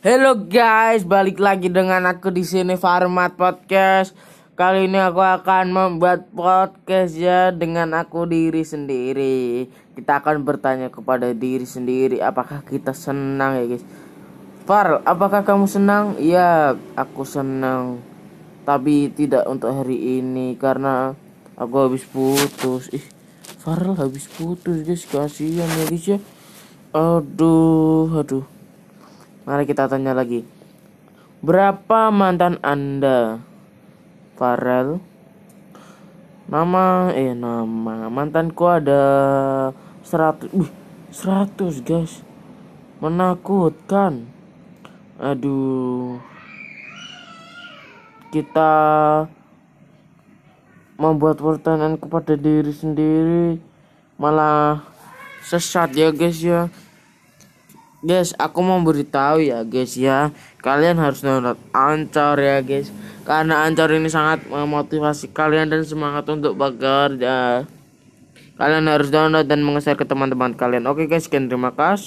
Halo guys, balik lagi dengan aku di sini Farmat Podcast. Kali ini aku akan membuat podcast ya dengan aku diri sendiri. Kita akan bertanya kepada diri sendiri apakah kita senang ya guys. Far, apakah kamu senang? Iya, aku senang. Tapi tidak untuk hari ini karena aku habis putus. Ih, Farel habis putus guys, kasihan ya guys ya. Aduh, aduh. Mari kita tanya lagi. Berapa mantan Anda? Farel. Nama eh nama mantanku ada 100. Wih, 100, guys. Menakutkan. Aduh. Kita membuat pertanyaan kepada diri sendiri malah sesat ya guys ya Guys, aku mau beritahu ya guys ya. Kalian harus download Anchor ya guys. Karena Anchor ini sangat memotivasi kalian dan semangat untuk bekerja. Kalian harus download dan meng-share ke teman-teman kalian. Oke guys, sekian. Terima kasih